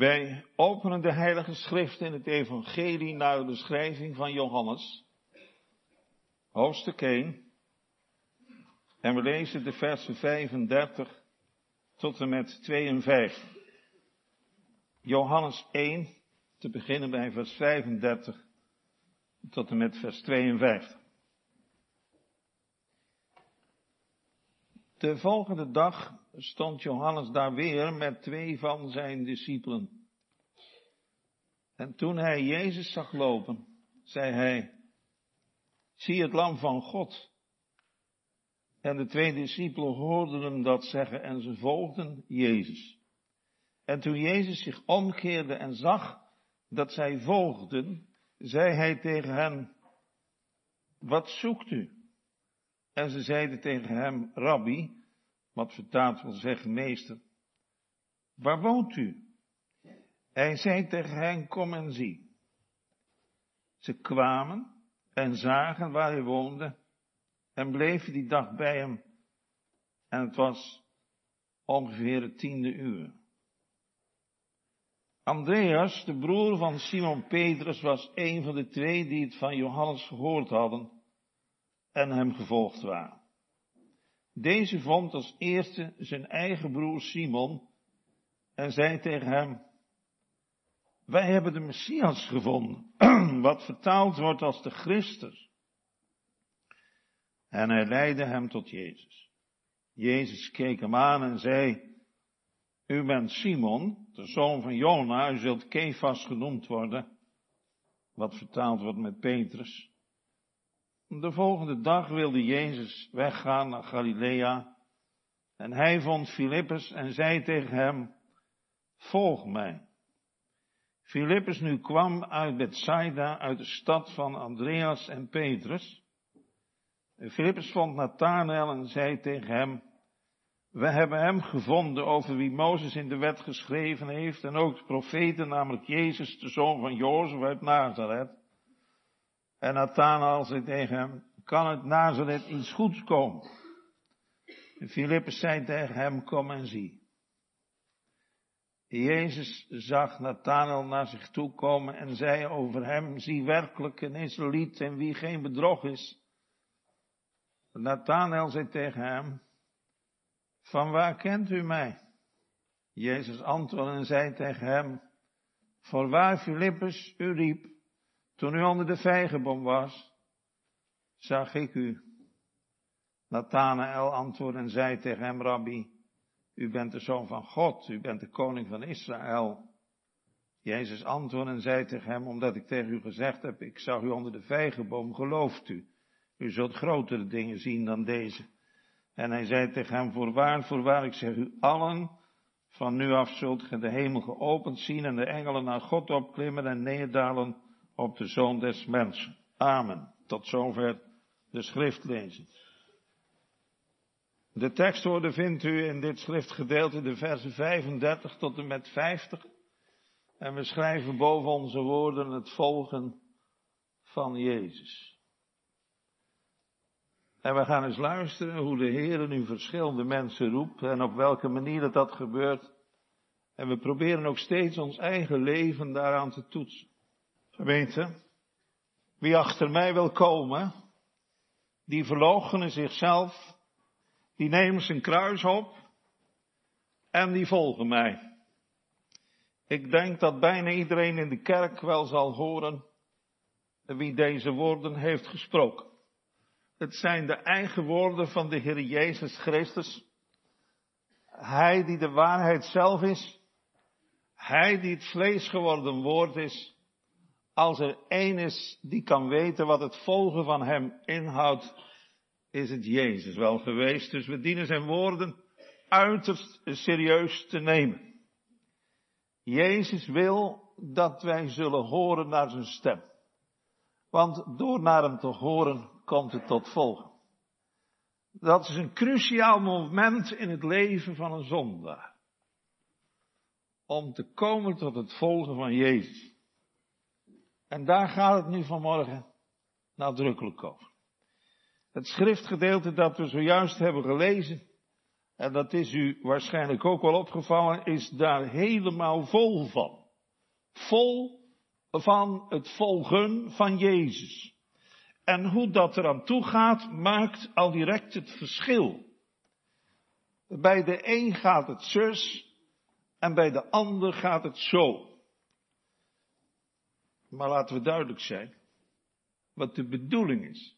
Wij openen de Heilige Schrift in het Evangelie naar de beschrijving van Johannes, hoofdstuk 1. En we lezen de versen 35 tot en met 52. Johannes 1, te beginnen bij vers 35 tot en met vers 52. De volgende dag stond Johannes daar weer met twee van zijn discipelen. En toen hij Jezus zag lopen, zei hij, zie het lam van God. En de twee discipelen hoorden hem dat zeggen en ze volgden Jezus. En toen Jezus zich omkeerde en zag dat zij volgden, zei hij tegen hen, wat zoekt u? En ze zeiden tegen hem, Rabbi, wat vertaald wil zeggen meester, waar woont u? Hij zei tegen hen, kom en zie. Ze kwamen en zagen waar hij woonde en bleven die dag bij hem. En het was ongeveer het tiende uur. Andreas, de broer van Simon Petrus, was een van de twee die het van Johannes gehoord hadden en hem gevolgd waren. Deze vond als eerste zijn eigen broer Simon en zei tegen hem, wij hebben de Messias gevonden, wat vertaald wordt als de Christus. En hij leidde hem tot Jezus. Jezus keek hem aan en zei, u bent Simon, de zoon van Jona, u zult Kefas genoemd worden, wat vertaald wordt met Petrus. De volgende dag wilde Jezus weggaan naar Galilea en hij vond Filippus en zei tegen hem, volg mij. Filippus nu kwam uit Bethsaida, uit de stad van Andreas en Petrus. Filippus vond Nathanael en zei tegen hem, we hebben hem gevonden over wie Mozes in de wet geschreven heeft en ook de profeten, namelijk Jezus, de zoon van Jozef uit Nazareth. En Nathanael zei tegen hem, kan het Nazareth iets goeds komen? En Filippus zei tegen hem, kom en zie. Jezus zag Nathanael naar zich toe komen en zei over hem, zie werkelijk een Israëliet en wie geen bedrog is. Nathanael zei tegen hem, van waar kent u mij? Jezus antwoordde en zei tegen hem, voorwaar Filippus u riep, toen u onder de vijgenboom was, zag ik u. Nathanael antwoordde en zei tegen hem, Rabbi, u bent de zoon van God, u bent de koning van Israël. Jezus antwoordde en zei tegen hem, omdat ik tegen u gezegd heb, ik zag u onder de vijgenboom, gelooft u. U zult grotere dingen zien dan deze. En hij zei tegen hem, voorwaar, voorwaar, ik zeg u allen, van nu af zult ge de hemel geopend zien en de engelen naar God opklimmen en neerdalen op de zoon des mensen. Amen. Tot zover de schriftlezing. De tekstwoorden vindt u in dit schriftgedeelte de versen 35 tot en met 50. En we schrijven boven onze woorden het volgen van Jezus. En we gaan eens luisteren hoe de Heer nu verschillende mensen roept en op welke manier dat, dat gebeurt. En we proberen ook steeds ons eigen leven daaraan te toetsen. Gemeente, wie achter mij wil komen, die verloochenen zichzelf, die nemen zijn kruis op en die volgen mij. Ik denk dat bijna iedereen in de kerk wel zal horen wie deze woorden heeft gesproken. Het zijn de eigen woorden van de Heer Jezus Christus. Hij die de waarheid zelf is. Hij die het vlees geworden woord is. Als er één is die kan weten wat het volgen van hem inhoudt, is het Jezus wel geweest. Dus we dienen zijn woorden uiterst serieus te nemen. Jezus wil dat wij zullen horen naar zijn stem. Want door naar hem te horen komt het tot volgen. Dat is een cruciaal moment in het leven van een zondaar. Om te komen tot het volgen van Jezus. En daar gaat het nu vanmorgen nadrukkelijk over. Het schriftgedeelte dat we zojuist hebben gelezen en dat is u waarschijnlijk ook wel opgevallen, is daar helemaal vol van. Vol van het volgen van Jezus. En hoe dat eraan toe gaat, maakt al direct het verschil. Bij de een gaat het zus en bij de ander gaat het zo. Maar laten we duidelijk zijn wat de bedoeling is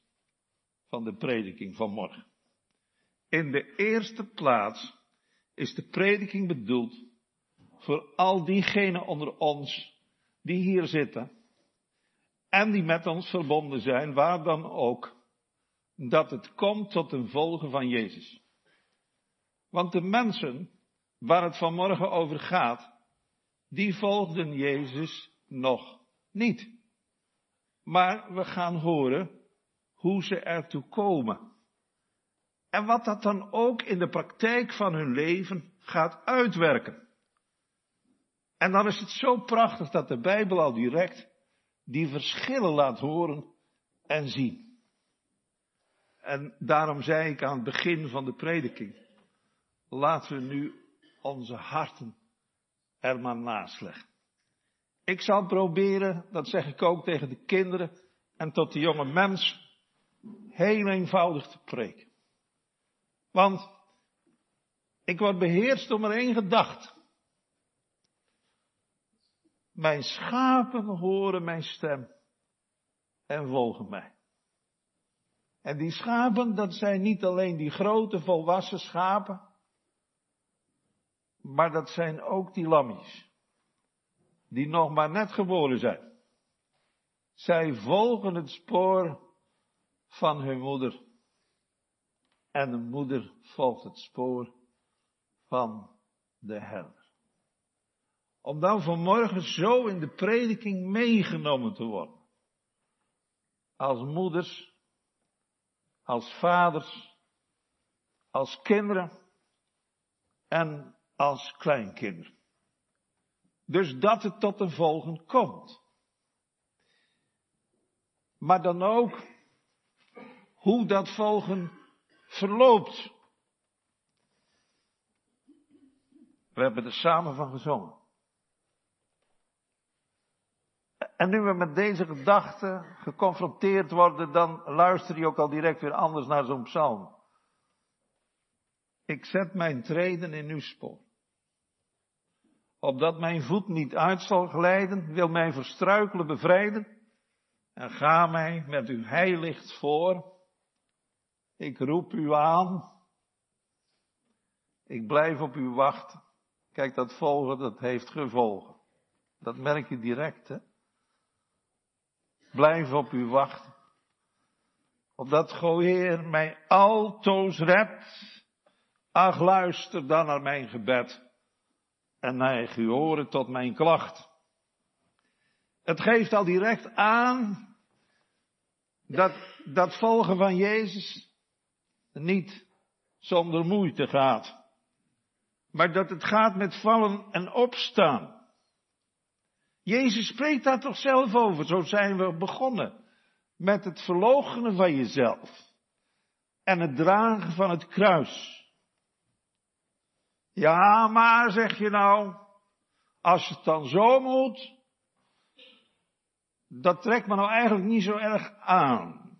van de prediking van morgen. In de eerste plaats is de prediking bedoeld voor al diegenen onder ons die hier zitten en die met ons verbonden zijn, waar dan ook, dat het komt tot een volgen van Jezus. Want de mensen waar het vanmorgen over gaat, die volgden Jezus nog niet. Maar we gaan horen hoe ze ertoe komen. En wat dat dan ook in de praktijk van hun leven gaat uitwerken. En dan is het zo prachtig dat de Bijbel al direct die verschillen laat horen en zien. En daarom zei ik aan het begin van de prediking, laten we nu onze harten er maar naast leggen. Ik zal proberen, dat zeg ik ook tegen de kinderen en tot de jonge mens, heel eenvoudig te preken. Want ik word beheerst door maar één gedachte. Mijn schapen horen mijn stem en volgen mij. En die schapen, dat zijn niet alleen die grote volwassen schapen, maar dat zijn ook die lammies, die nog maar net geboren zijn. Zij volgen het spoor van hun moeder. En de moeder volgt het spoor van de herder. Om dan vanmorgen zo in de prediking meegenomen te worden. Als moeders, als vaders, als kinderen en als kleinkinderen. Dus dat het tot een volgen komt. Maar dan ook hoe dat volgen verloopt. We hebben er samen van gezongen. En nu we met deze gedachten geconfronteerd worden, dan luister je ook al direct weer anders naar zo'n psalm. Ik zet mijn treden in uw spoor. Opdat mijn voet niet uit zal glijden, wil mij verstruikelen bevrijden. En ga mij met uw heilicht voor. Ik roep u aan. Ik blijf op u wachten. Kijk, dat volgen, dat heeft gevolgen. Dat merk je direct, hè. Blijf op u wachten. Opdat Heer mij altoos redt. Ach, luister dan naar mijn gebed. En neig uw oren tot mijn klacht. Het geeft al direct aan dat dat volgen van Jezus niet zonder moeite gaat. Maar dat het gaat met vallen en opstaan. Jezus spreekt daar toch zelf over. Zo zijn we begonnen. Met het verloochenen van jezelf. En het dragen van het kruis. Ja, maar zeg je nou, als het dan zo moet, dat trekt me nou eigenlijk niet zo erg aan.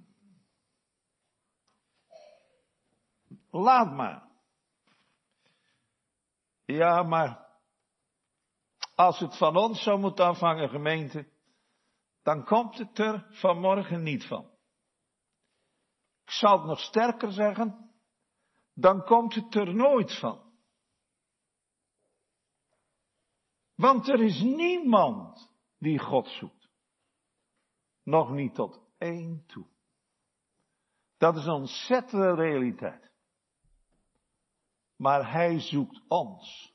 Laat maar. Ja, maar als het van ons zou moeten afhangen, gemeente, dan komt het er vanmorgen niet van. Ik zal het nog sterker zeggen, dan komt het er nooit van. Want er is niemand die God zoekt. Nog niet tot één toe. Dat is een ontzettende realiteit. Maar hij zoekt ons.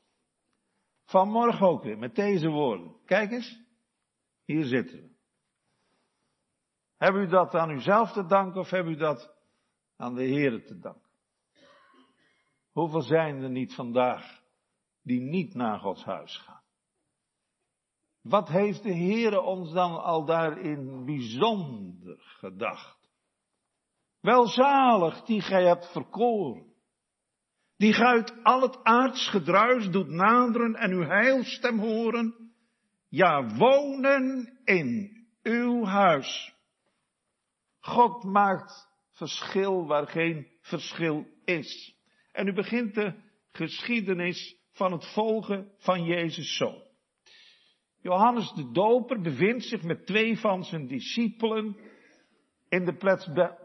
Vanmorgen ook weer met deze woorden. Kijk eens, hier zitten we. Hebben u dat aan uzelf te danken of hebben u dat aan de Heer te danken? Hoeveel zijn er niet vandaag die niet naar Gods huis gaan? Wat heeft de Heer ons dan al daarin bijzonder gedacht? Welzalig die gij hebt verkoren Die guit al het aards gedruis doet naderen en uw heilstem horen. Ja, wonen in uw huis. God maakt verschil waar geen verschil is. En u begint de geschiedenis van het volgen van Jezus zo. Johannes de Doper bevindt zich met twee van zijn discipelen in de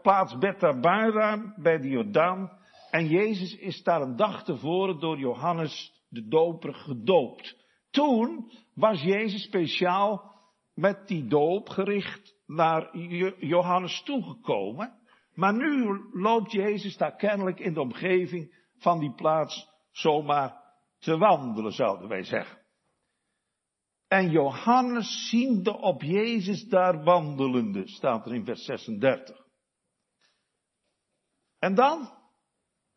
plaats Bethabara bij de Jordaan. En Jezus is daar een dag tevoren door Johannes de Doper gedoopt. Toen was Jezus speciaal met die doop gericht naar Johannes toegekomen. Maar nu loopt Jezus daar kennelijk in de omgeving van die plaats zomaar te wandelen, zouden wij zeggen. En Johannes ziende op Jezus daar wandelende, staat er in vers 36. En dan,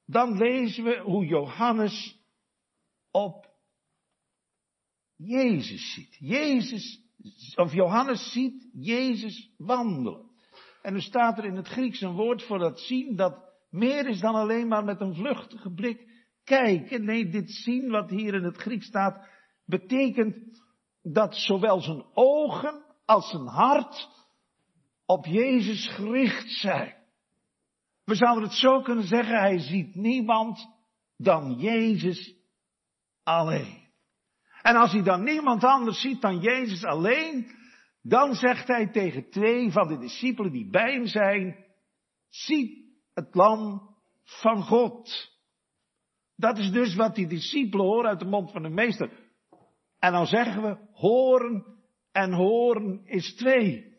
dan lezen we hoe Johannes op Jezus ziet. Jezus, of Johannes ziet Jezus wandelen. En er staat er in het Grieks een woord voor dat zien dat meer is dan alleen maar met een vluchtige blik kijken. Nee, dit zien wat hier in het Grieks staat, betekent dat zowel zijn ogen als zijn hart op Jezus gericht zijn. We zouden het zo kunnen zeggen, hij ziet niemand dan Jezus alleen. En als hij dan niemand anders ziet dan Jezus alleen, dan zegt hij tegen twee van de discipelen die bij hem zijn, zie het lam van God. Dat is dus wat die discipelen horen uit de mond van de meester. En dan zeggen we, horen en horen is twee.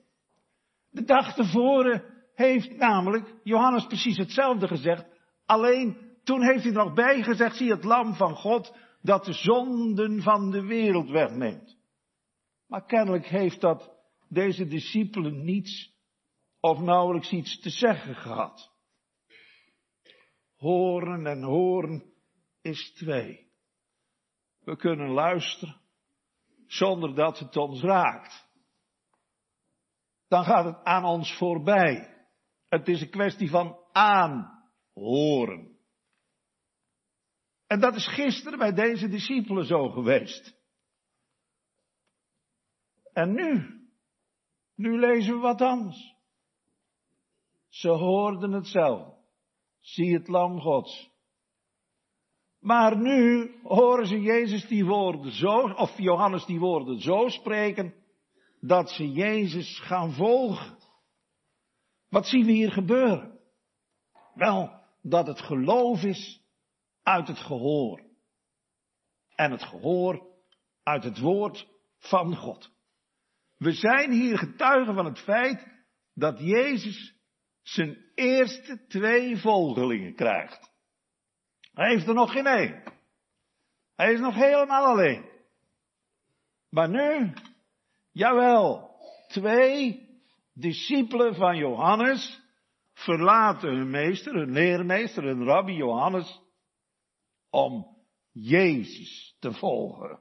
De dag tevoren heeft namelijk Johannes precies hetzelfde gezegd. Alleen toen heeft hij nog bij gezegd, zie het lam van God dat de zonden van de wereld wegneemt. Maar kennelijk heeft dat deze discipelen niets of nauwelijks iets te zeggen gehad. Horen en horen is twee. We kunnen luisteren zonder dat het ons raakt. Dan gaat het aan ons voorbij. Het is een kwestie van aanhoren. En dat is gisteren bij deze discipelen zo geweest. En nu, nu lezen we wat anders. Ze hoorden het zelf. Zie het lam Gods. Maar nu horen ze Jezus die woorden zo, of Johannes die woorden zo spreken, dat ze Jezus gaan volgen. Wat zien we hier gebeuren? Wel, dat het geloof is uit het gehoor. En het gehoor uit het woord van God. We zijn hier getuigen van het feit dat Jezus zijn eerste twee volgelingen krijgt. Hij heeft er nog geen één. Hij is nog helemaal alleen. Maar nu, jawel, twee discipelen van Johannes verlaten hun meester, hun leermeester, hun rabbi Johannes, om Jezus te volgen.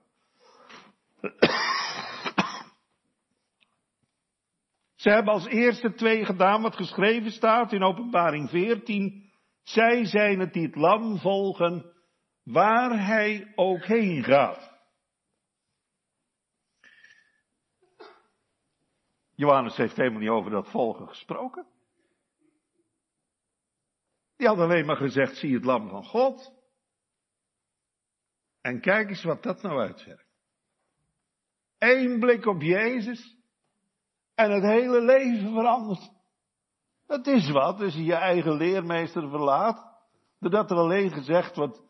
Ze hebben als eerste twee gedaan wat geschreven staat in openbaring 14. Zij zijn het die het lam volgen, waar hij ook heen gaat. Johannes heeft helemaal niet over dat volgen gesproken. Die had alleen maar gezegd, zie het lam van God. En kijk eens wat dat nou uitwerkt. Eén blik op Jezus en het hele leven verandert. Dat is wat, als je je eigen leermeester verlaat. Doordat er alleen gezegd wordt,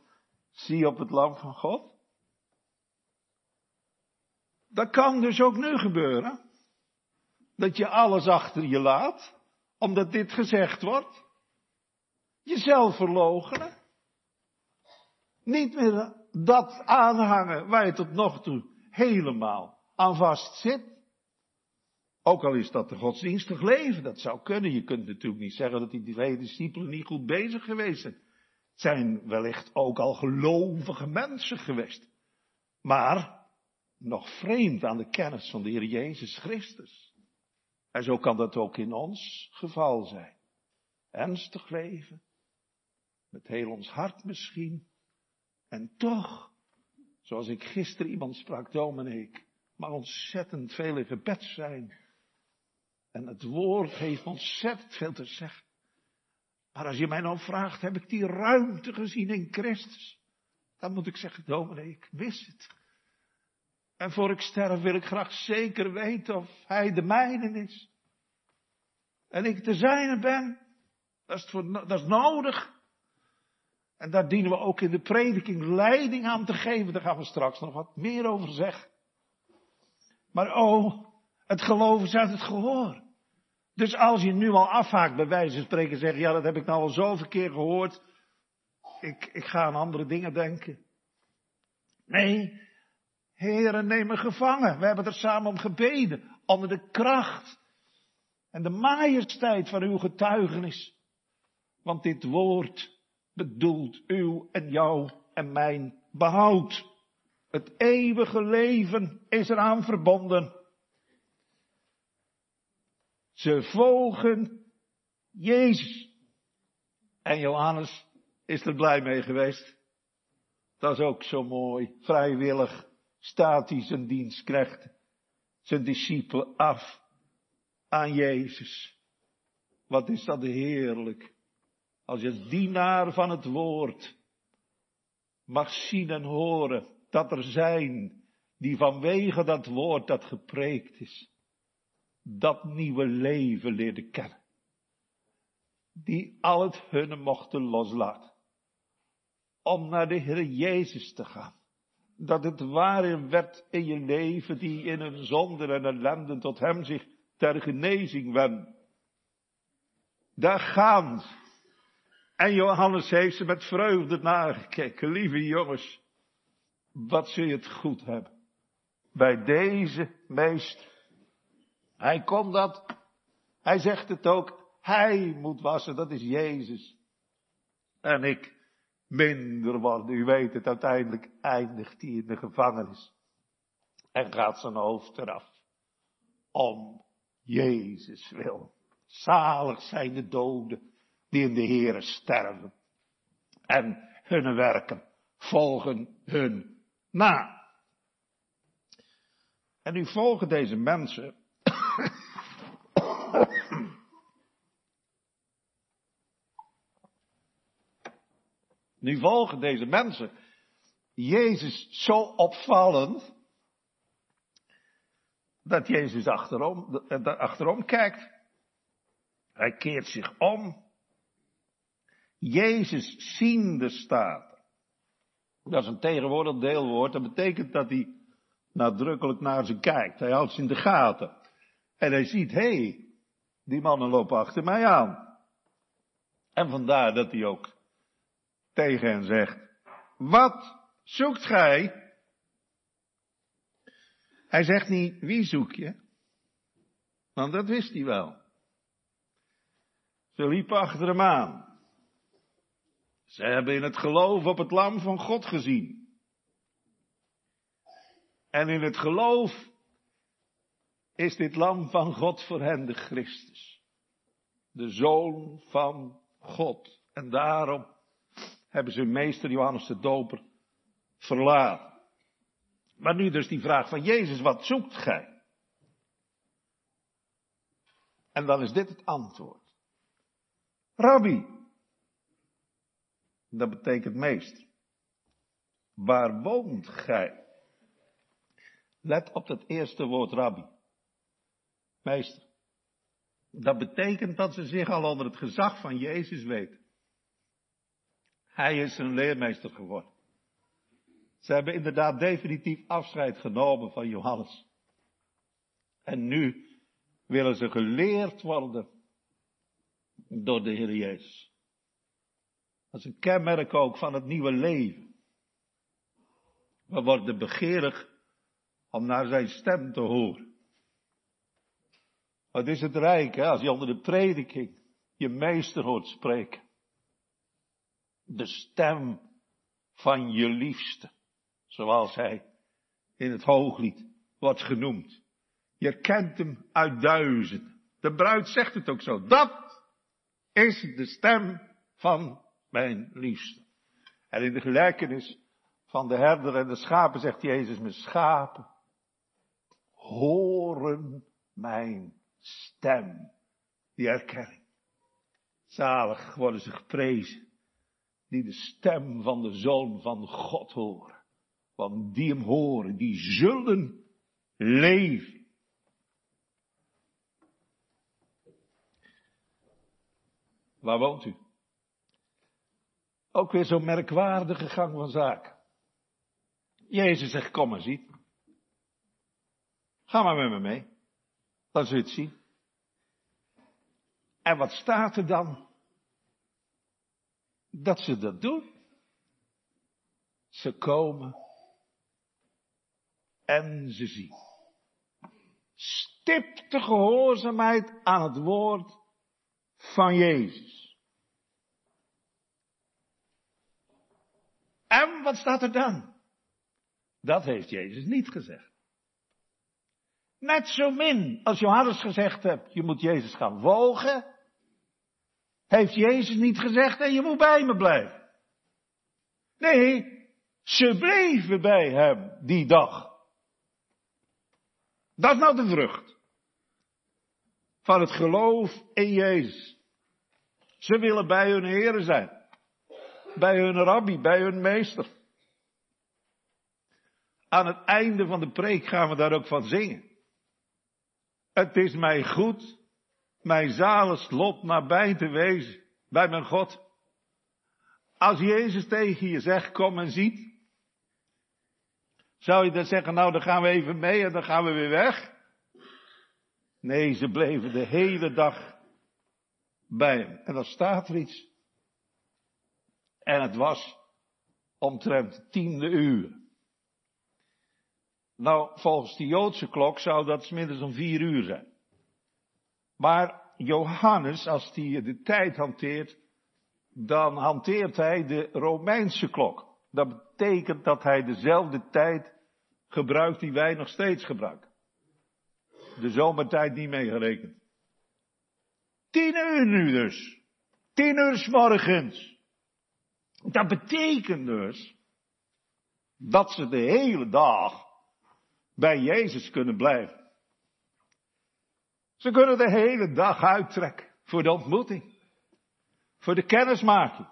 zie op het lam van God. Dat kan dus ook nu gebeuren. Dat je alles achter je laat, omdat dit gezegd wordt. Jezelf verloochenen. Niet meer dat aanhangen waar je tot nog toe helemaal aan vast zit. Ook al is dat de godsdienstig leven, dat zou kunnen. Je kunt natuurlijk niet zeggen dat die twee discipelen niet goed bezig geweest zijn. Het zijn wellicht ook al gelovige mensen geweest. Maar nog vreemd aan de kennis van de Heer Jezus Christus. En zo kan dat ook in ons geval zijn. Ernstig leven, met heel ons hart misschien, En toch, zoals ik gisteren iemand sprak, Dominic, maar ontzettend veel in gebed zijn. En het woord heeft ontzettend veel te zeggen. Maar als je mij nou vraagt, heb ik die ruimte gezien in Christus? Dan moet ik zeggen, dominee, ik mis het. En voor ik sterf wil ik graag zeker weten of hij de mijne is. En ik de zijne ben. Dat is, voor, dat is nodig. En daar dienen we ook in de prediking leiding aan te geven. Daar gaan we straks nog wat meer over zeggen. Maar oh, het geloof is uit het gehoor. Dus als je nu al afhaakt, bij wijze van spreken, zeggen, ja, dat heb ik nou al zoveel keer gehoord. Ik, ik ga aan andere dingen denken. Nee, heren, neem me gevangen. We hebben er samen om gebeden. Onder de kracht en de majesteit van uw getuigenis. Want dit woord bedoelt uw en jou en mijn behoud. Het eeuwige leven is eraan verbonden. Ze volgen Jezus. En Johannes is er blij mee geweest. Dat is ook zo mooi. Vrijwillig staat hij zijn dienstknecht, zijn discipelen af aan Jezus. Wat is dat heerlijk. Als je dienaar van het woord mag zien en horen dat er zijn die vanwege dat woord dat gepreekt is, dat nieuwe leven leerden kennen. Die al het hunne mochten loslaten. Om naar de Heer Jezus te gaan. Dat het ware werd in je leven die in een zonde en ellende tot hem zich ter genezing wenden. Daar gaan ze. En Johannes heeft ze met vreugde nagekeken. Lieve jongens, wat zul je het goed hebben. Bij deze meester. Hij kon dat. Hij zegt het ook. Hij moet wassen, dat is Jezus. En ik minder worden. U weet het, uiteindelijk eindigt hij in de gevangenis. En gaat zijn hoofd eraf. Om Jezus wil. Zalig zijn de doden die in de Here sterven. En hun werken volgen hun na. En nu volgen deze mensen. Nu volgen deze mensen Jezus zo opvallend dat Jezus achterom, achterom kijkt. Hij keert zich om. Jezus ziende staat. Dat is een tegenwoordig deelwoord. Dat betekent dat hij nadrukkelijk naar ze kijkt. Hij houdt ze in de gaten. En hij ziet, hé, hey, die mannen lopen achter mij aan. En vandaar dat hij ook tegen hen zegt, wat zoekt gij? Hij zegt niet, wie zoek je? Want dat wist hij wel. Ze liepen achter hem aan. Ze hebben in het geloof op het lam van God gezien. En in het geloof is dit lam van God voor hen de Christus. De Zoon van God. En daarom hebben ze meester Johannes de Doper verlaten. Maar nu dus die vraag van Jezus, wat zoekt gij? En dan is dit het antwoord. Rabbi. Dat betekent meester. Waar woont gij? Let op het eerste woord rabbi. Meester. Dat betekent dat ze zich al onder het gezag van Jezus weten. Hij is een leermeester geworden. Ze hebben inderdaad definitief afscheid genomen van Johannes. En nu willen ze geleerd worden door de Heer Jezus. Dat is een kenmerk ook van het nieuwe leven. We worden begeerig om naar zijn stem te horen. Wat is het rijk, hè, als je onder de prediking je meester hoort spreken. De stem van je liefste zoals hij in het hooglied wordt genoemd. Je kent hem uit duizenden. De bruid zegt het ook zo. Dat is de stem van mijn liefste. En in de gelijkenis van de herder en de schapen zegt Jezus, mijn schapen horen mijn stem. Die erkenning. Zalig worden ze geprezen, die de stem van de Zoon van God horen. Want die hem horen, die zullen leven. Waar woont u? Ook weer zo'n merkwaardige gang van zaken. Jezus zegt, kom maar ziet. Ga maar met me mee. Dan zul je het zien. En wat staat er dan? Dat ze dat doen. Ze komen en ze zien. Stipte gehoorzaamheid aan het woord van Jezus. En wat staat er dan? Dat heeft Jezus niet gezegd. Net zo min als Johannes gezegd hebt, je moet Jezus gaan volgen, heeft Jezus niet gezegd en je moet bij me blijven. Nee, ze bleven bij hem die dag. Dat is nou de vrucht van het geloof in Jezus. Ze willen bij hun heren zijn. Bij hun rabbi, bij hun meester. Aan het einde van de preek gaan we daar ook van zingen. Het is mij goed, mijn zalig lot nabij te wezen, bij mijn God. Als Jezus tegen je zegt, kom en ziet, zou je dan zeggen, nou dan gaan we even mee en dan gaan we weer weg? Nee, ze bleven de hele dag bij hem. En dan staat er iets. En het was omtrent tiende uur. Nou, volgens de Joodse klok zou dat minstens om vier uur zijn. Maar Johannes, als hij de tijd hanteert, dan hanteert hij de Romeinse klok. Dat betekent dat hij dezelfde tijd gebruikt die wij nog steeds gebruiken. De zomertijd niet meegerekend. Tien uur nu dus. Tien uur s morgens. Dat betekent dus dat ze de hele dag bij Jezus kunnen blijven. Ze kunnen de hele dag uittrekken voor de ontmoeting. Voor de kennismaking.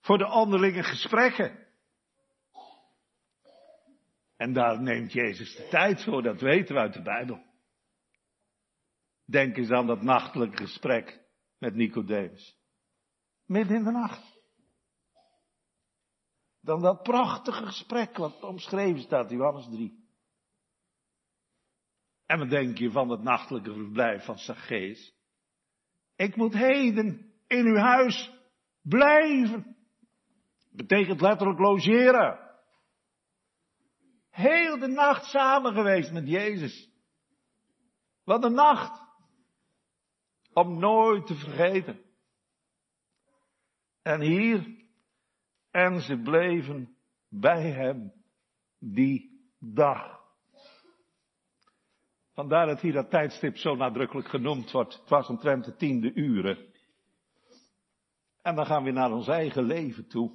Voor de onderlinge gesprekken. En daar neemt Jezus de tijd voor, dat weten we uit de Bijbel. Denk eens aan dat nachtelijke gesprek met Nicodemus. Midden in de nacht. Dan dat prachtige gesprek wat omschreven staat, Johannes 3. En wat denk je van het nachtelijke verblijf van Zacchaeus? Ik moet heden in uw huis blijven. Betekent letterlijk logeren. Heel de nacht samen geweest met Jezus. Wat een nacht. Om nooit te vergeten. En hier, en ze bleven bij hem die dag. Vandaar dat hier dat tijdstip zo nadrukkelijk genoemd wordt. Het was omtrent de tiende uren. En dan gaan we naar ons eigen leven toe.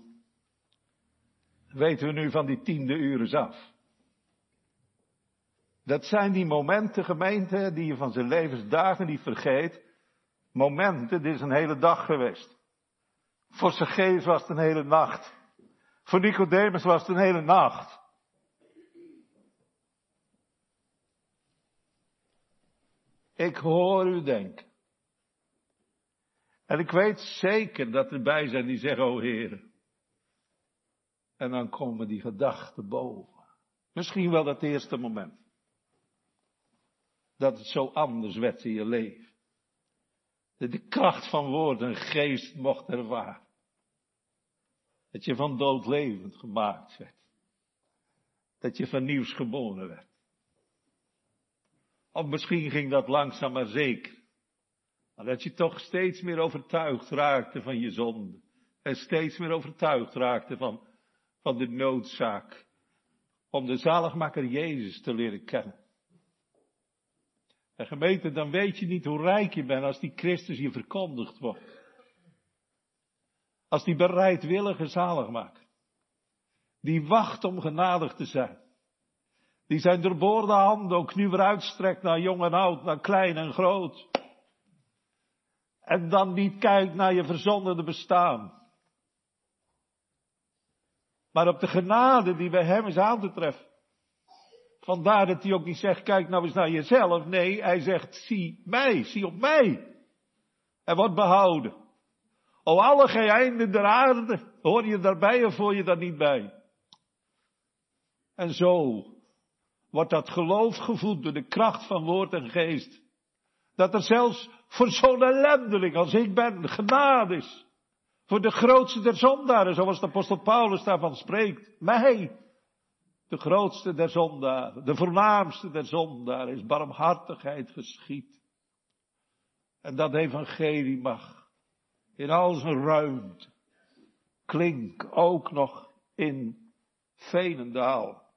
Weten we nu van die tiende uren af? Dat zijn die momenten, gemeente, die je van zijn levensdagen niet vergeet. Momenten, dit is een hele dag geweest. Voor Zacchaeus was het een hele nacht. Voor Nicodemus was het een hele nacht. Ik hoor u denken. En ik weet zeker dat er bij zijn die zeggen, oh Heer. En dan komen die gedachten boven. Misschien wel dat eerste moment. Dat het zo anders werd in je leven. Dat de kracht van woord en geest mocht ervaren. Dat je van dood levend gemaakt werd. Dat je van nieuws geboren werd. Of misschien ging dat langzaam maar zeker. Maar dat je toch steeds meer overtuigd raakte van je zonde. En steeds meer overtuigd raakte van, van de noodzaak. Om de zaligmaker Jezus te leren kennen. En gemeente, dan weet je niet hoe rijk je bent als die Christus je verkondigd wordt. Als die bereidwillige zaligmaker. Die wacht om genadig te zijn. Die zijn doorboorde handen ook nu weer uitstrekt naar jong en oud, naar klein en groot. En dan niet kijkt naar je verzonderde bestaan. Maar op de genade die bij hem is aan te treffen. Vandaar dat hij ook niet zegt, kijk nou eens naar jezelf. Nee, hij zegt, zie mij, zie op mij. En wordt behouden. O alle geheimen der aarde, hoor je daarbij of hoor je daar niet bij? En zo wordt dat geloof gevoed door de kracht van woord en geest. Dat er zelfs voor zo'n ellendeling als ik ben genade is. Voor de grootste der zondaren, zoals de apostel Paulus daarvan spreekt. Mij, de grootste der zondaren, de voornaamste der zondaren, is barmhartigheid geschied. En dat evangelie mag in al zijn ruimte klink ook nog in Veenendaal.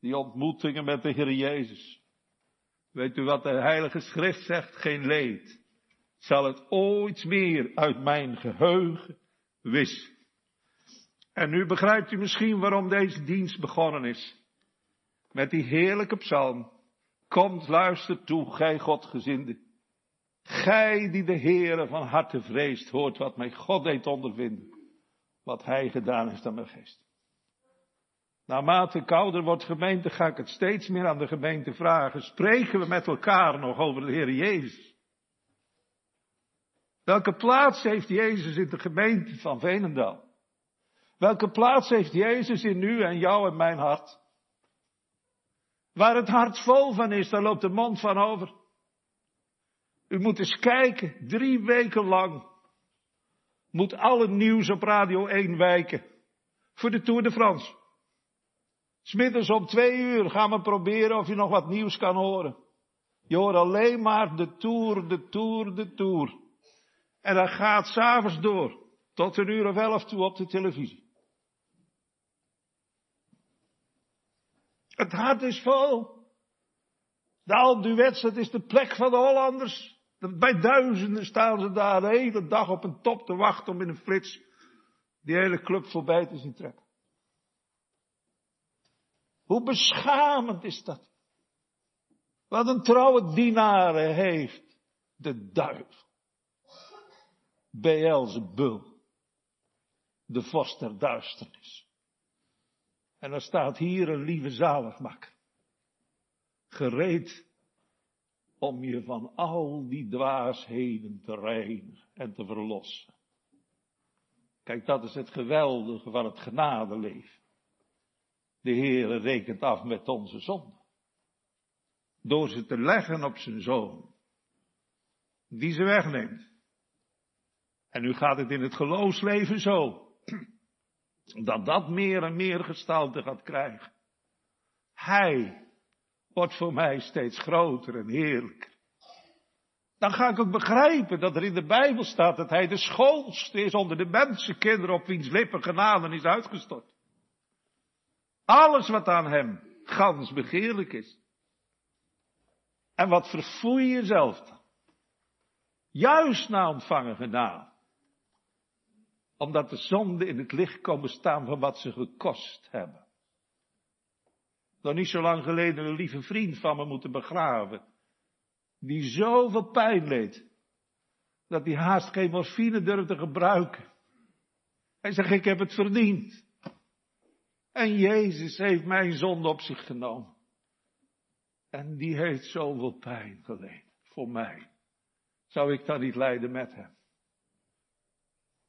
Die ontmoetingen met de Heer Jezus. Weet u wat de Heilige Schrift zegt? Geen leed. Zal het ooit meer uit mijn geheugen wissen. En nu begrijpt u misschien waarom deze dienst begonnen is. Met die heerlijke psalm. Komt, luister toe, gij Godgezinde. Gij die de Heere van harte vreest, hoort wat mij God deed ondervinden. Wat Hij gedaan heeft aan mijn geest. Naarmate ik ouder wordt gemeente, ga ik het steeds meer aan de gemeente vragen. Spreken we met elkaar nog over de Heer Jezus? Welke plaats heeft Jezus in de gemeente van Venendaal? Welke plaats heeft Jezus in u en jou en mijn hart? Waar het hart vol van is, daar loopt de mond van over. U moet eens kijken, drie weken lang moet alle nieuws op Radio 1 wijken voor de Tour de France. Smiddags om twee uur gaan we proberen of je nog wat nieuws kan horen. Je hoort alleen maar de Tour, de Tour, de Tour. En dat gaat s'avonds door, tot een uur of elf toe op de televisie. Het hart is vol. De Alpe dat is de plek van de Hollanders. Bij duizenden staan ze daar de hele dag op een top te wachten om in een flits die hele club voorbij te zien trekken. Hoe beschamend is dat? Wat een trouwe dienaren heeft de duivel. Beelzebul. De vorst der duisternis. En er staat hier een lieve zaligmaker. Gereed om je van al die dwaasheden te reinigen en te verlossen. Kijk, dat is het geweldige van het genadeleven. De Heere rekent af met onze zonde. Door ze te leggen op zijn zoon. Die ze wegneemt. En nu gaat het in het geloofsleven zo. Dat dat meer en meer gestalte gaat krijgen. Hij wordt voor mij steeds groter en heerlijker. Dan ga ik ook begrijpen dat er in de Bijbel staat dat hij de schoolste is onder de mensenkinderen op wiens lippen genade is uitgestort. Alles wat aan hem gans begeerlijk is. En wat verfoei je jezelf dan? Juist na ontvangen genade. Omdat de zonden in het licht komen staan van wat ze gekost hebben. Nog niet zo lang geleden een lieve vriend van me moeten begraven. Die zoveel pijn leed. Dat hij haast geen morfine durfde gebruiken. Hij zegt, ik heb het verdiend. En Jezus heeft mijn zonde op zich genomen. En die heeft zoveel pijn geleden voor mij. Zou ik dan niet lijden met hem?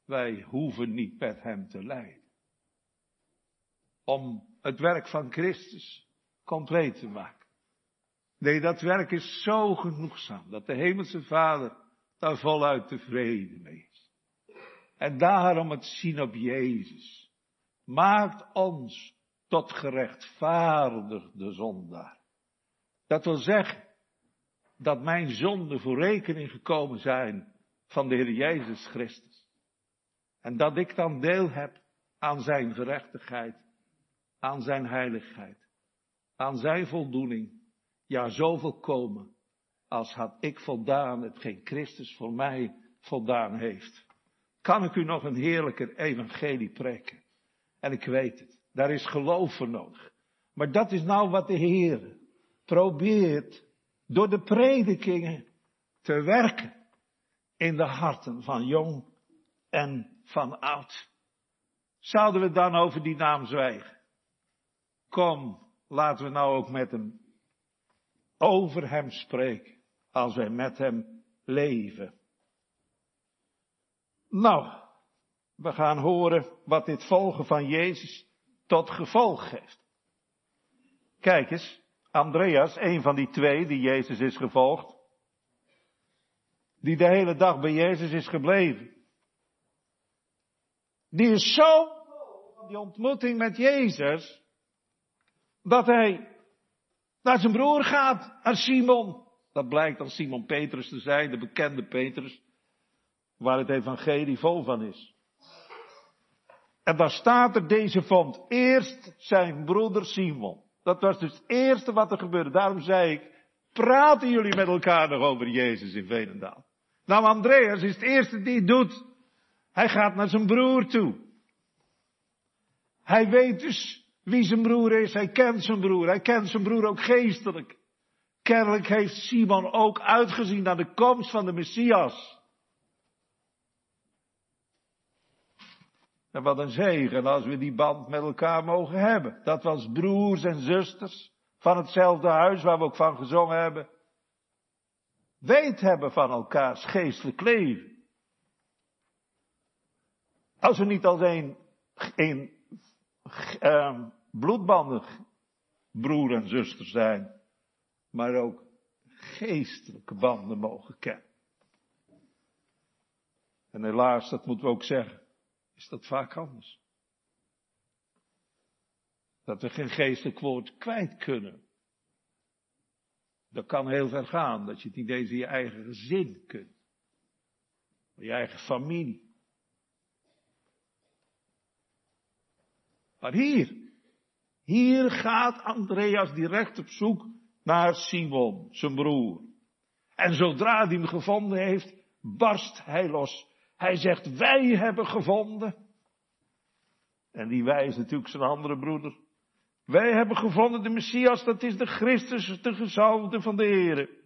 Wij hoeven niet met hem te lijden. Om het werk van Christus compleet te maken. Nee, dat werk is zo genoegzaam dat de Hemelse Vader daar voluit tevreden mee is. En daarom het zien op Jezus maakt ons tot gerechtvaardigde zondaar. Dat wil zeggen dat mijn zonden voor rekening gekomen zijn van de Heer Jezus Christus. En dat ik dan deel heb aan zijn gerechtigheid, aan zijn heiligheid, aan zijn voldoening. Ja, zo volkomen als had ik voldaan hetgeen Christus voor mij voldaan heeft. Kan ik u nog een heerlijker evangelie preken? En ik weet het. Daar is geloof voor nodig. Maar dat is nou wat de Heer probeert door de predikingen te werken in de harten van jong en van oud. Zouden we dan over die naam zwijgen? Kom, laten we nou ook met hem over hem spreken, als wij met hem leven. Nou, we gaan horen wat dit volgen van Jezus tot gevolg heeft. Kijk eens, Andreas, een van die twee die Jezus is gevolgd, die de hele dag bij Jezus is gebleven. Die is zo van die ontmoeting met Jezus, dat hij naar zijn broer gaat, naar Simon. Dat blijkt dan Simon Petrus te zijn, de bekende Petrus, waar het evangelie vol van is. En daar staat er, deze vond eerst zijn broeder Simon. Dat was dus het eerste wat er gebeurde. Daarom zei ik, praten jullie met elkaar nog over Jezus in Veenendaal? Nou, Andreas is het eerste die het doet. Hij gaat naar zijn broer toe. Hij weet dus wie zijn broer is. Hij kent zijn broer. Hij kent zijn broer ook geestelijk. Kennelijk heeft Simon ook uitgezien naar de komst van de Messias. En wat een zegen als we die band met elkaar mogen hebben. Dat was broers en zusters van hetzelfde huis waar we ook van gezongen hebben. Weet hebben van elkaars geestelijk leven. Als we niet alleen een, uh, broer en zuster zijn, maar ook geestelijke banden mogen kennen. En helaas, dat moeten we ook zeggen, is dat vaak anders. Dat we geen geestelijk woord kwijt kunnen. Dat kan heel ver gaan, dat je het niet eens in je eigen gezin kunt. Je eigen familie. Maar hier, hier gaat Andreas direct op zoek naar Simon, zijn broer. En zodra hij hem gevonden heeft, barst hij los. Hij zegt, wij hebben gevonden. En die wij is natuurlijk zijn andere broeder. Wij hebben gevonden de Messias, dat is de Christus, de gezalfde van de Here.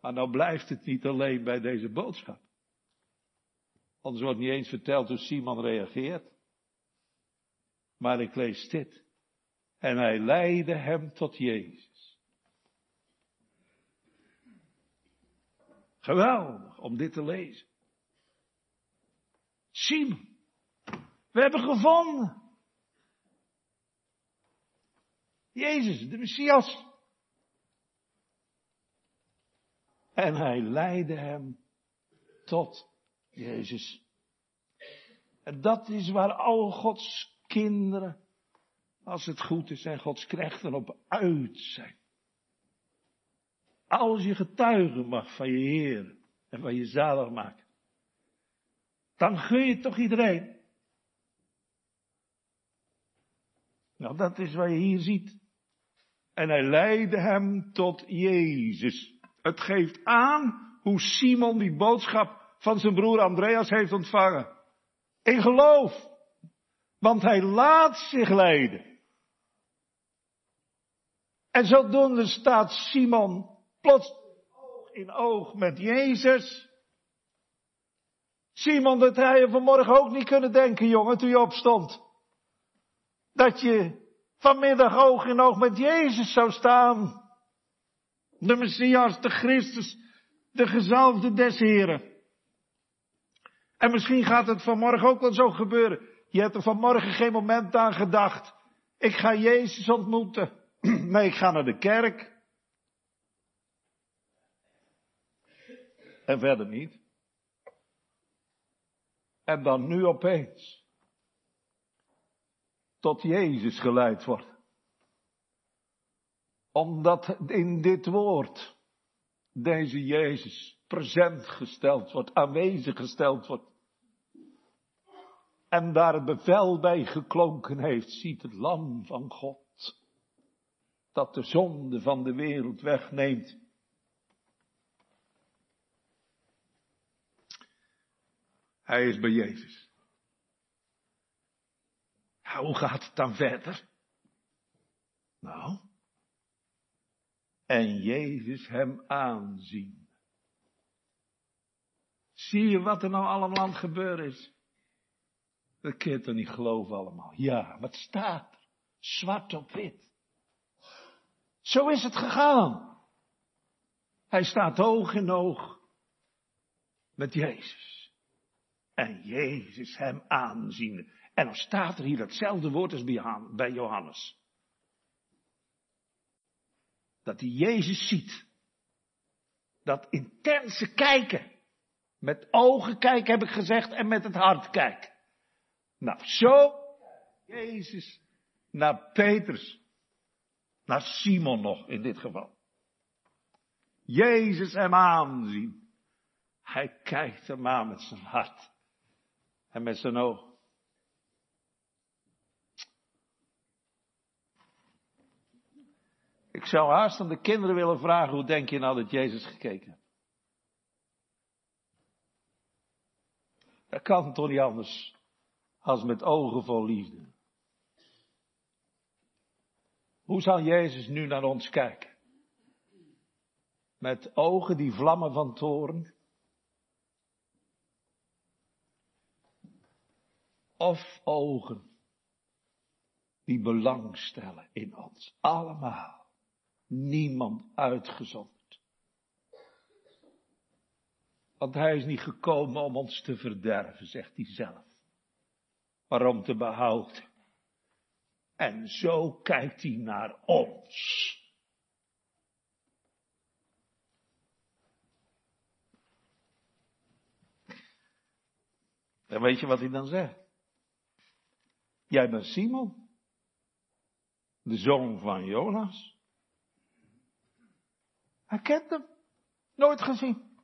Maar nou blijft het niet alleen bij deze boodschap. Anders wordt niet eens verteld hoe Simon reageert. Maar ik lees dit. En hij leidde hem tot Jezus. Geweldig om dit te lezen. Simon, we hebben gevonden. Jezus, de Messias. En hij leidde hem tot Jezus. En dat is waar al Gods kinderen, als het goed is, en Gods krechten op uit zijn. Als je getuigen mag van je Heer en van je zalig maken, dan gun je toch iedereen. Nou, dat is wat je hier ziet. En hij leidde hem tot Jezus. Het geeft aan hoe Simon die boodschap van zijn broer Andreas heeft ontvangen. In geloof. Want hij laat zich leiden. En zodoende staat Simon plots oog in oog met Jezus. Simon, dat hij je vanmorgen ook niet kunnen denken, jongen, toen je opstond. Dat je vanmiddag oog in oog met Jezus zou staan. De Messias, de Christus, de gezalfde des Heren. En misschien gaat het vanmorgen ook wel zo gebeuren. Je hebt er vanmorgen geen moment aan gedacht. Ik ga Jezus ontmoeten. Nee, ik ga naar de kerk. En verder niet. En dan nu opeens tot Jezus geleid wordt. Omdat in dit woord deze Jezus present gesteld wordt, aanwezig gesteld wordt. En daar het bevel bij geklonken heeft, ziet het lam van God, dat de zonde van de wereld wegneemt. Hij is bij Jezus. Ja, hoe gaat het dan verder? Nou. En Jezus hem aanzien. Zie je wat er nou allemaal gebeuren is? Dat kun je toch niet geloven allemaal. Ja, wat staat er? Zwart op wit. Zo is het gegaan. Hij staat oog in oog met Jezus. En Jezus hem aanzien. En dan staat er hier hetzelfde woord als bij Johannes. Dat hij Jezus ziet. Dat intense kijken. Met ogen kijken heb ik gezegd en met het hart kijken. Nou, zo Jezus naar Petrus. Naar Simon nog in dit geval. Jezus hem aanzien. Hij kijkt hem aan met zijn hart. En met zijn oog. Ik zou haast aan de kinderen willen vragen, hoe denk je nou dat Jezus gekeken? Dat kan toch niet anders als met ogen vol liefde. Hoe zal Jezus nu naar ons kijken? Met ogen die vlammen van toren? Of ogen die belang stellen in ons, allemaal, niemand uitgezonderd. Want hij is niet gekomen om ons te verderven, zegt hij zelf maar om te behouden. En zo kijkt hij naar ons. En weet je wat hij dan zegt? Jij bent Simon, de zoon van Jonas. Hij kent hem. Nooit gezien.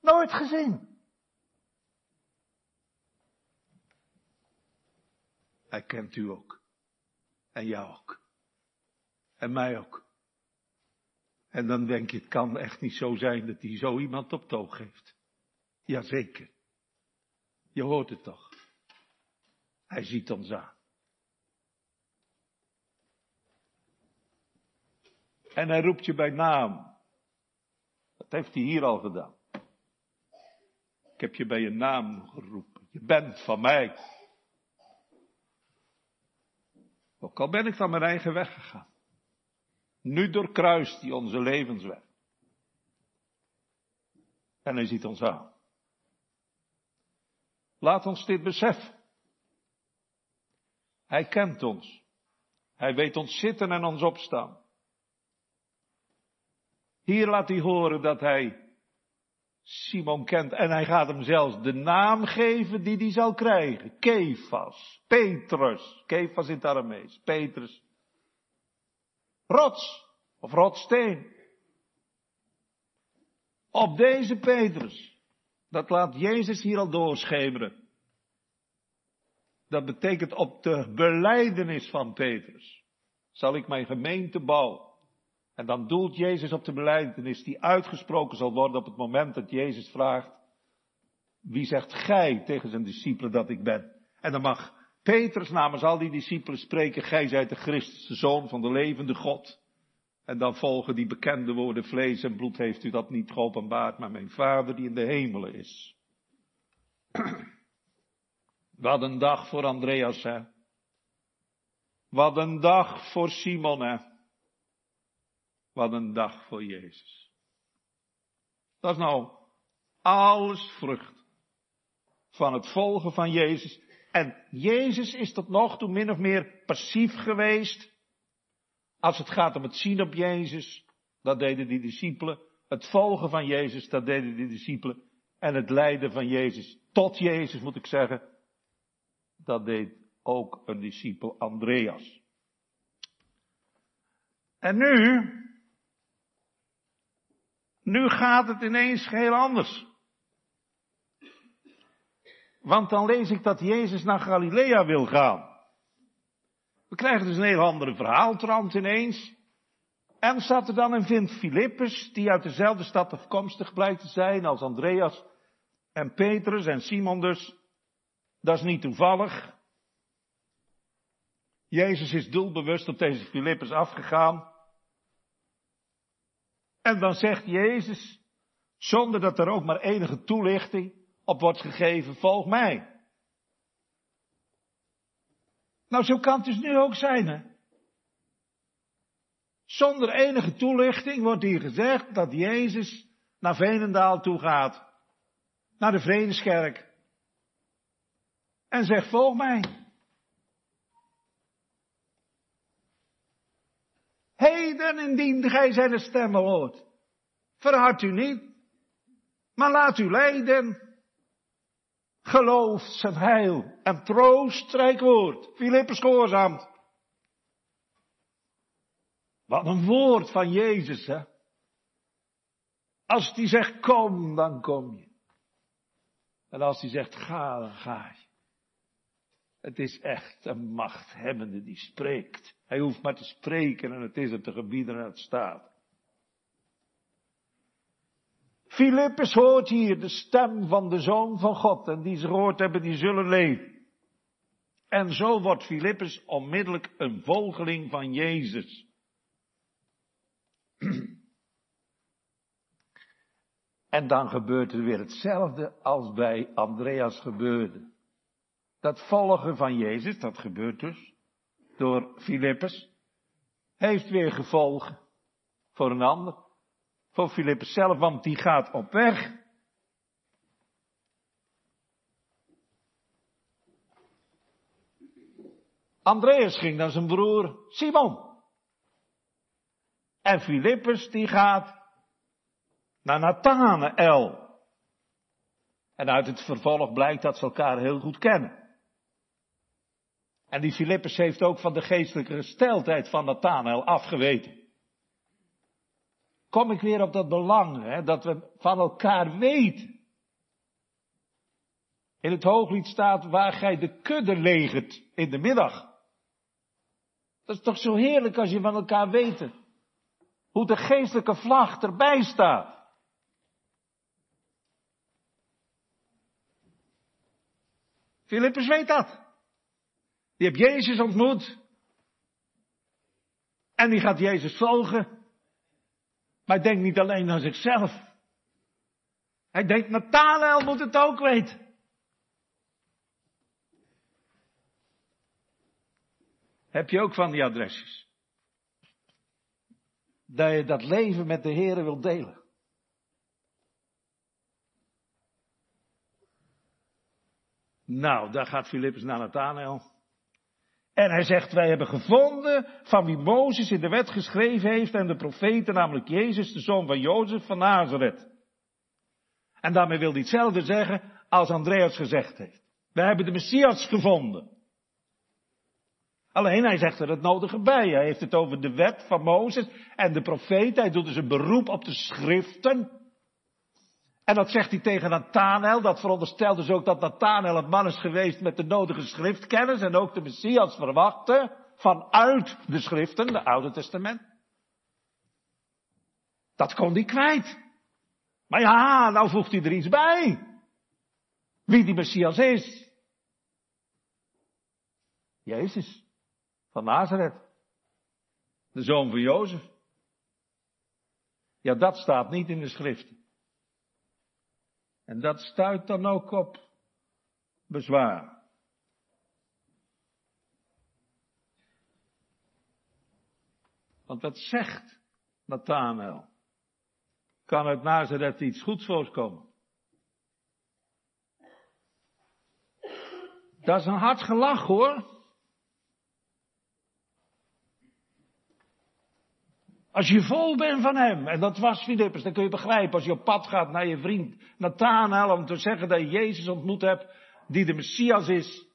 Nooit gezien. Hij kent u ook. En jou ook. En mij ook. En dan denk je, het kan echt niet zo zijn dat hij zo iemand op het oog heeft. Jazeker. Je hoort het toch. Hij ziet ons aan. En hij roept je bij naam. Dat heeft hij hier al gedaan. Ik heb je bij je naam geroepen. Je bent van mij. Ook al ben ik van mijn eigen weg gegaan. Nu doorkruist hij onze levensweg. En hij ziet ons aan. Laat ons dit beseffen. Hij kent ons. Hij weet ons zitten en ons opstaan. Hier laat hij horen dat hij Simon kent en hij gaat hem zelfs de naam geven die hij zal krijgen. Kefas, Petrus, Kefas in het Aramees, Petrus. Rots of rotsteen. Op deze Petrus, dat laat Jezus hier al doorschemeren. Dat betekent op de beleidenis van Petrus zal ik mijn gemeente bouwen. En dan doelt Jezus op de beleidenis die uitgesproken zal worden op het moment dat Jezus vraagt, wie zegt gij tegen zijn discipelen dat ik ben? En dan mag Petrus namens al die discipelen spreken, gij zijt de Christus, de Zoon van de levende God. En dan volgen die bekende woorden, vlees en bloed heeft u dat niet geopenbaard, maar mijn Vader die in de hemelen is. Wat een dag voor Andreas, hè. Wat een dag voor Simon, hè. Wat een dag voor Jezus. Dat is nou alles vrucht van het volgen van Jezus. En Jezus is tot nog toe min of meer passief geweest. Als het gaat om het zien op Jezus, dat deden die discipelen. Het volgen van Jezus, dat deden die discipelen. En het lijden van Jezus, tot Jezus moet ik zeggen, dat deed ook een discipel Andreas. En nu nu gaat het ineens heel anders. Want dan lees ik dat Jezus naar Galilea wil gaan. We krijgen dus een heel andere verhaaltrand ineens. En staat er dan en vindt Filippus, die uit dezelfde stad afkomstig blijkt te zijn als Andreas, En Petrus en Simon dus, dat is niet toevallig. Jezus is doelbewust op deze Filippus afgegaan. En dan zegt Jezus, zonder dat er ook maar enige toelichting op wordt gegeven, volg mij. Nou, zo kan het dus nu ook zijn, hè. Zonder enige toelichting wordt hier gezegd dat Jezus naar Venendaal toe gaat. Naar de Vredeskerk. En zegt, volg mij. Heden indien gij zijn stem hoort. Verhard u niet, maar laat u leiden. Geloof zijn heil en troost woord. Filippus gehoorzaamt. Wat een woord van Jezus, hè. Als hij zegt kom, dan kom je. En als hij zegt ga, dan ga je. Het is echt een machthebbende die spreekt. Hij hoeft maar te spreken en het is er te gebieden en het staat. Filippus hoort hier de stem van de Zoon van God en die ze gehoord hebben, die zullen leven. En zo wordt Filippus onmiddellijk een volgeling van Jezus. En dan gebeurt er weer hetzelfde als bij Andreas gebeurde. Dat volgen van Jezus, dat gebeurt dus door Filippus, heeft weer gevolgen voor een ander. Voor Filippus zelf, want die gaat op weg. Andreas ging naar zijn broer Simon. En Filippus die gaat naar Nathanael. En uit het vervolg blijkt dat ze elkaar heel goed kennen. En die Filippus heeft ook van de geestelijke gesteldheid van Nathanael afgeweten. Kom ik weer op dat belang, hè, dat we van elkaar weten. In het hooglied staat waar gij de kudde legert in de middag. Dat is toch zo heerlijk als je van elkaar weet hoe de geestelijke vlag erbij staat. Filippus weet dat. Die heeft Jezus ontmoet. En die gaat Jezus volgen. Maar denkt niet alleen aan zichzelf. Hij denkt, Nathanael moet het ook weten. Heb je ook van die adresjes? Dat je dat leven met de Heer wilt delen. Nou, daar gaat Filippus naar Nathanael. En hij zegt, wij hebben gevonden van wie Mozes in de wet geschreven heeft en de profeten, namelijk Jezus, de zoon van Jozef van Nazareth. En daarmee wil hij hetzelfde zeggen als Andreas gezegd heeft. Wij hebben de Messias gevonden. Alleen hij zegt er het nodige bij. Hij heeft het over de wet van Mozes en de profeten. Hij doet dus een beroep op de schriften. En dat zegt hij tegen Nathanael. Dat veronderstelt dus ook dat Nathanael een man is geweest met de nodige schriftkennis en ook de Messias verwachtte vanuit de schriften, de Oude Testament. Dat kon hij kwijt. Maar ja, nou voegt hij er iets bij. Wie die Messias is. Jezus van Nazareth. De zoon van Jozef. Ja, dat staat niet in de schriften. En dat stuit dan ook op bezwaar. Want wat zegt Nathanael? Kan uit Nazareth iets goeds voorkomen? Dat is een hard gelach hoor. Als je vol bent van hem, en dat was Filippus, dan kun je begrijpen als je op pad gaat naar je vriend Nathanael om te zeggen dat je Jezus ontmoet hebt, die de Messias is.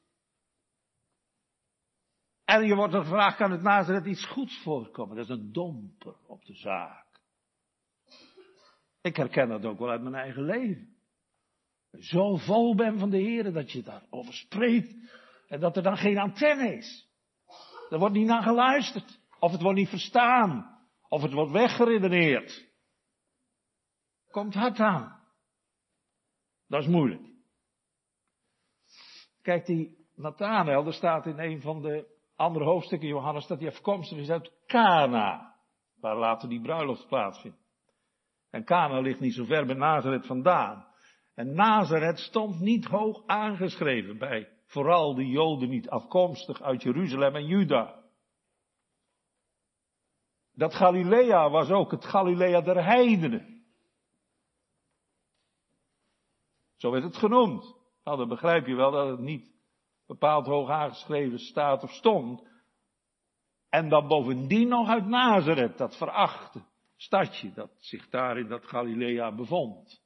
En je wordt gevraagd, kan het Nazareth iets goeds voorkomen? Dat is een domper op de zaak. Ik herken dat ook wel uit mijn eigen leven. Zo vol ben van de Heer dat je daarover spreekt en dat er dan geen antenne is. Er wordt niet naar geluisterd. Of het wordt niet verstaan. Of het wordt weggeredeneerd. Komt hard aan. Dat is moeilijk. Kijk, die Nathanael, er staat in een van de andere hoofdstukken Johannes dat hij afkomstig is uit Cana, waar later die bruiloft plaatsvindt. En Cana ligt niet zo ver bij Nazareth vandaan. En Nazareth stond niet hoog aangeschreven bij vooral de Joden niet afkomstig uit Jeruzalem en Juda. Dat Galilea was ook het Galilea der heidenen. Zo werd het genoemd. Nou, dan begrijp je wel dat het niet bepaald hoog aangeschreven staat of stond. En dan bovendien nog uit Nazareth, dat verachte stadje dat zich daar in dat Galilea bevond.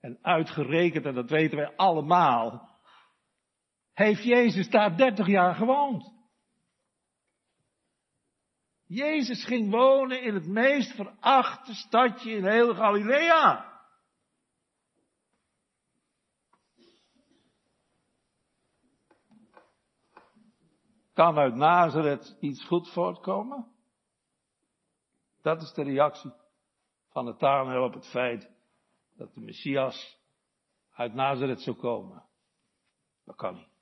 En uitgerekend, en dat weten wij allemaal, heeft Jezus daar 30 jaar gewoond. Jezus ging wonen in het meest verachte stadje in heel Galilea. Kan uit Nazareth iets goed voortkomen? Dat is de reactie van het Tanel op het feit dat de Messias uit Nazareth zou komen. Dat kan niet.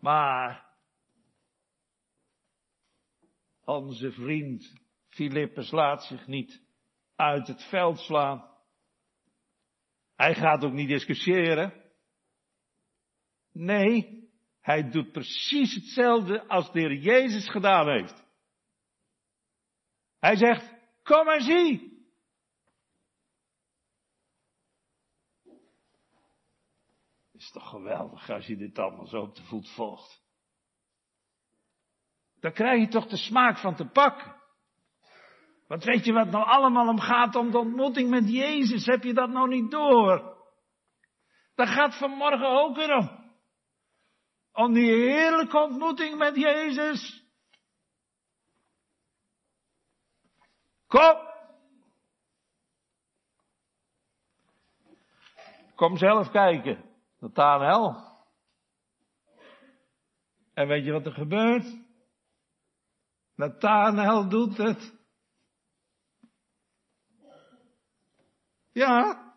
Maar onze vriend Filippus laat zich niet uit het veld slaan. Hij gaat ook niet discussiëren. Nee, hij doet precies hetzelfde als de Heer Jezus gedaan heeft. Hij zegt, kom en zie. Is toch geweldig als je dit allemaal zo op de voet volgt. Dan krijg je toch de smaak van te pakken. Want weet je wat nou allemaal om gaat om de ontmoeting met Jezus? Heb je dat nou niet door? Dat gaat vanmorgen ook weer om. Om die heerlijke ontmoeting met Jezus. Kom. Kom zelf kijken. Nathanael. En weet je wat er gebeurt? Nathanael doet het. Ja.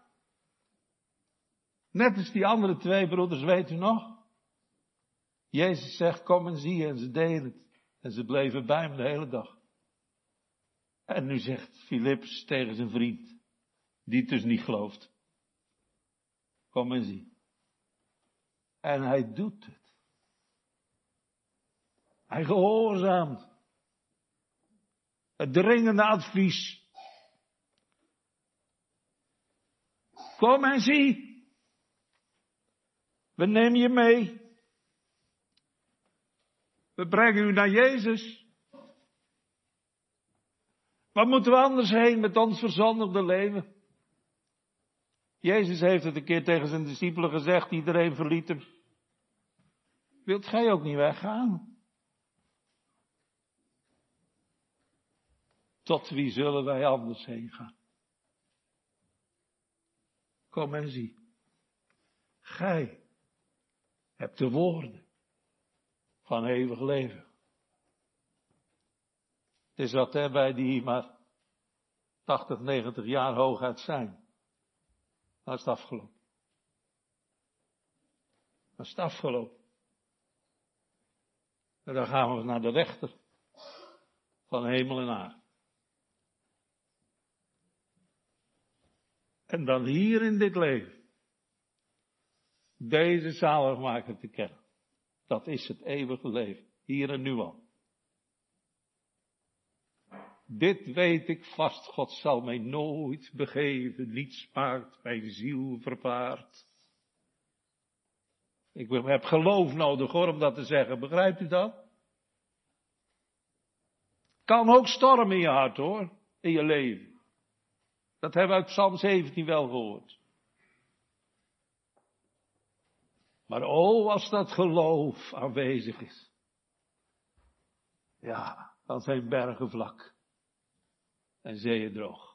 Net als die andere twee broeders, weet u nog? Jezus zegt, kom en zie, en ze deden het. En ze bleven bij hem de hele dag. En nu zegt Philips tegen zijn vriend, die het dus niet gelooft. Kom en zie. En hij doet het. Hij gehoorzaamt. Het dringende advies. Kom en zie. We nemen je mee. We brengen u naar Jezus. Wat moeten we anders heen met ons verzondigde leven? Jezus heeft het een keer tegen zijn discipelen gezegd, iedereen verliet hem. Wilt gij ook niet weggaan? Tot wie zullen wij anders heen gaan? Kom en zie. Gij hebt de woorden van eeuwig leven. Het is wat hè, bij die maar 80, 90 jaar hooguit zijn. Dan is het afgelopen. Dan is het afgelopen. En dan gaan we naar de rechter van hemel en aarde. En dan hier in dit leven deze zaligmaker te kennen. Dat is het eeuwige leven, hier en nu al. Dit weet ik vast, God zal mij nooit begeven, niets maakt mijn ziel verpaard. Ik heb geloof nodig hoor, om dat te zeggen, begrijpt u dat? Kan ook storm in je hart hoor, in je leven. Dat hebben we uit Psalm 17 wel gehoord. Maar oh, als dat geloof aanwezig is. Ja, dan zijn bergen vlak en zeeën droog.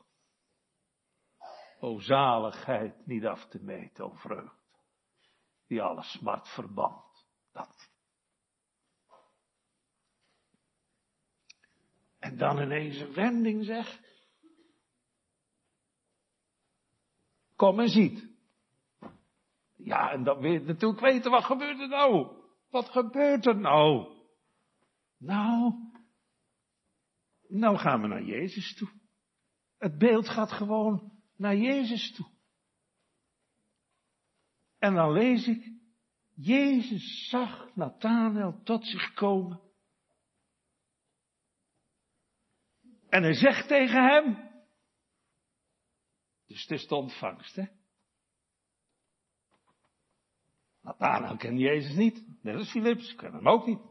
O zaligheid niet af te meten, o vreugd, die alle smart verband. Dat. En dan ineens een wending zeg. Kom en ziet. Ja, en dan je natuurlijk weten, wat gebeurt er nou? Wat gebeurt er nou? Nou, nou gaan we naar Jezus toe. Het beeld gaat gewoon naar Jezus toe. En dan lees ik, Jezus zag Nathanael tot zich komen. En hij zegt tegen hem, dus het is de ontvangst, hè? Nathanael kent Jezus niet, net als Philips, ken hem ook niet.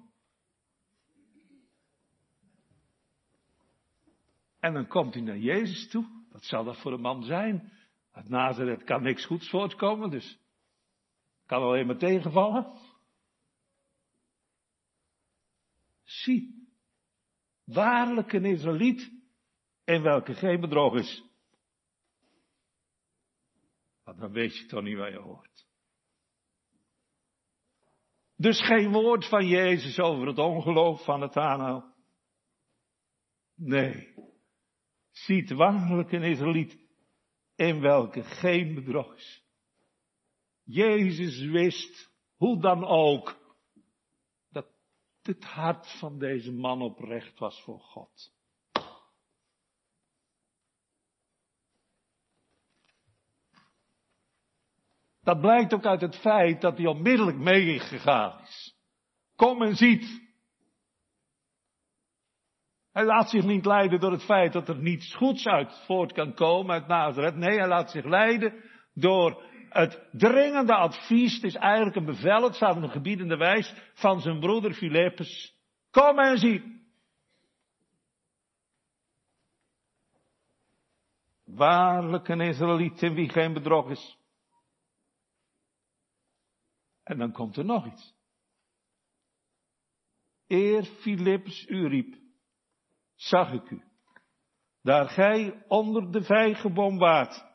En dan komt hij naar Jezus toe. Wat zal dat voor een man zijn? Uit Nazareth kan niks goeds voortkomen, dus kan alleen maar tegenvallen. Zie, waarlijk een Israëliet in welke geen bedrog is. Want dan weet je toch niet waar je hoort. Dus geen woord van Jezus over het ongeloof van het aanhouden. Nee. Ziet waarlijk een Israëliet in welke geen bedrog is. Jezus wist, hoe dan ook, dat het hart van deze man oprecht was voor God. Dat blijkt ook uit het feit dat hij onmiddellijk meegegaan is. Kom en ziet. Hij laat zich niet leiden door het feit dat er niets goeds uit voort kan komen uit Nazareth. Nee, hij laat zich leiden door het dringende advies. Het is eigenlijk een bevel, het staat een gebiedende wijs, van zijn broeder Filippus. Kom en zie. Waarlijk een Israëliet in wie geen bedrog is. En dan komt er nog iets. Eer Philips u riep, zag ik u, daar gij onder de vijgenboom waart.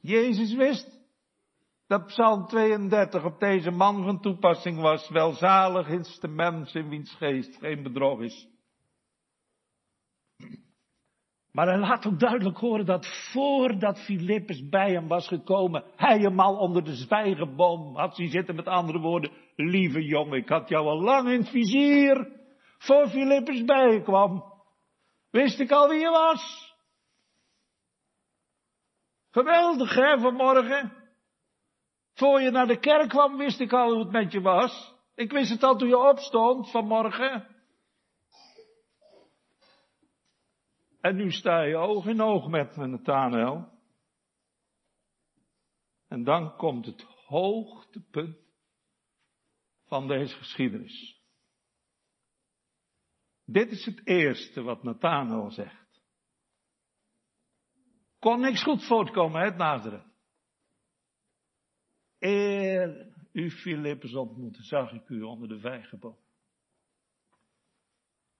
Jezus wist dat Psalm 32 op deze man van toepassing was. Welzalig is de mens in wiens geest geen bedrog is. Maar hij laat ook duidelijk horen dat voordat Filippus bij hem was gekomen, hij hem al onder de zwijgenboom had zien zitten. Met andere woorden, lieve jongen, ik had jou al lang in het vizier. Voor Filippus bij je kwam, wist ik al wie je was. Geweldig hè, vanmorgen. Voor je naar de kerk kwam, wist ik al hoe het met je was. Ik wist het al toen je opstond vanmorgen. En nu sta je oog in oog met me, Nathanael. En dan komt het hoogtepunt van deze geschiedenis. Dit is het eerste wat Nathanael zegt. Kon niks goed voortkomen uit Nazareth. Eer u Filippus ontmoette, zag ik u onder de vijgenboom.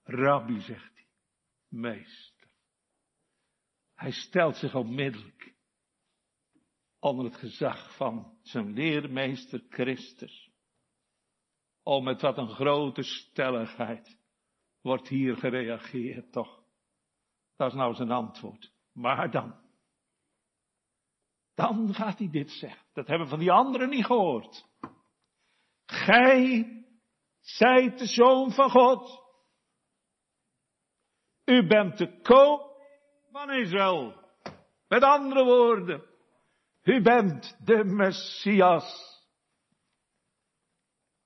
Rabbi, zegt hij, meest. Hij stelt zich onmiddellijk onder het gezag van zijn leermeester Christus. Oh, met wat een grote stelligheid wordt hier gereageerd, toch? Dat is nou zijn antwoord. Maar dan, dan gaat hij dit zeggen. Dat hebben we van die anderen niet gehoord. Gij zijt de zoon van God. U bent de koning van Israël. Met andere woorden, u bent de Messias.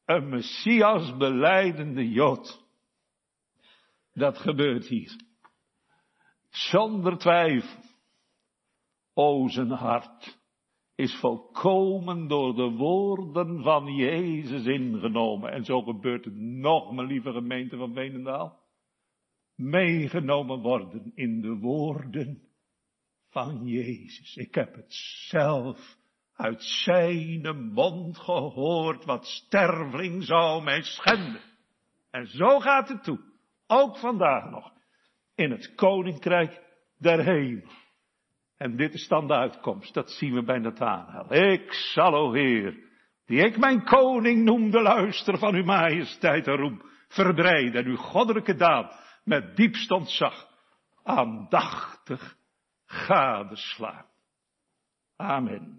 Een Messias beleidende Jood. Dat gebeurt hier. Zonder twijfel. O, zijn hart is volkomen door de woorden van Jezus ingenomen. En zo gebeurt het nog, mijn lieve gemeente van Veenendaal meegenomen worden in de woorden van Jezus. Ik heb het zelf uit zijn mond gehoord, wat sterveling zou mij schenden. En zo gaat het toe, ook vandaag nog, in het koninkrijk der hemel. En dit is dan de uitkomst, dat zien we bij Nathanael. Ik zal, o Heer, die ik mijn koning noemde, luister van uw majesteit en roem, verbreid en uw goddelijke daad met diepst ontzag aandachtig gadeslaan. Amen.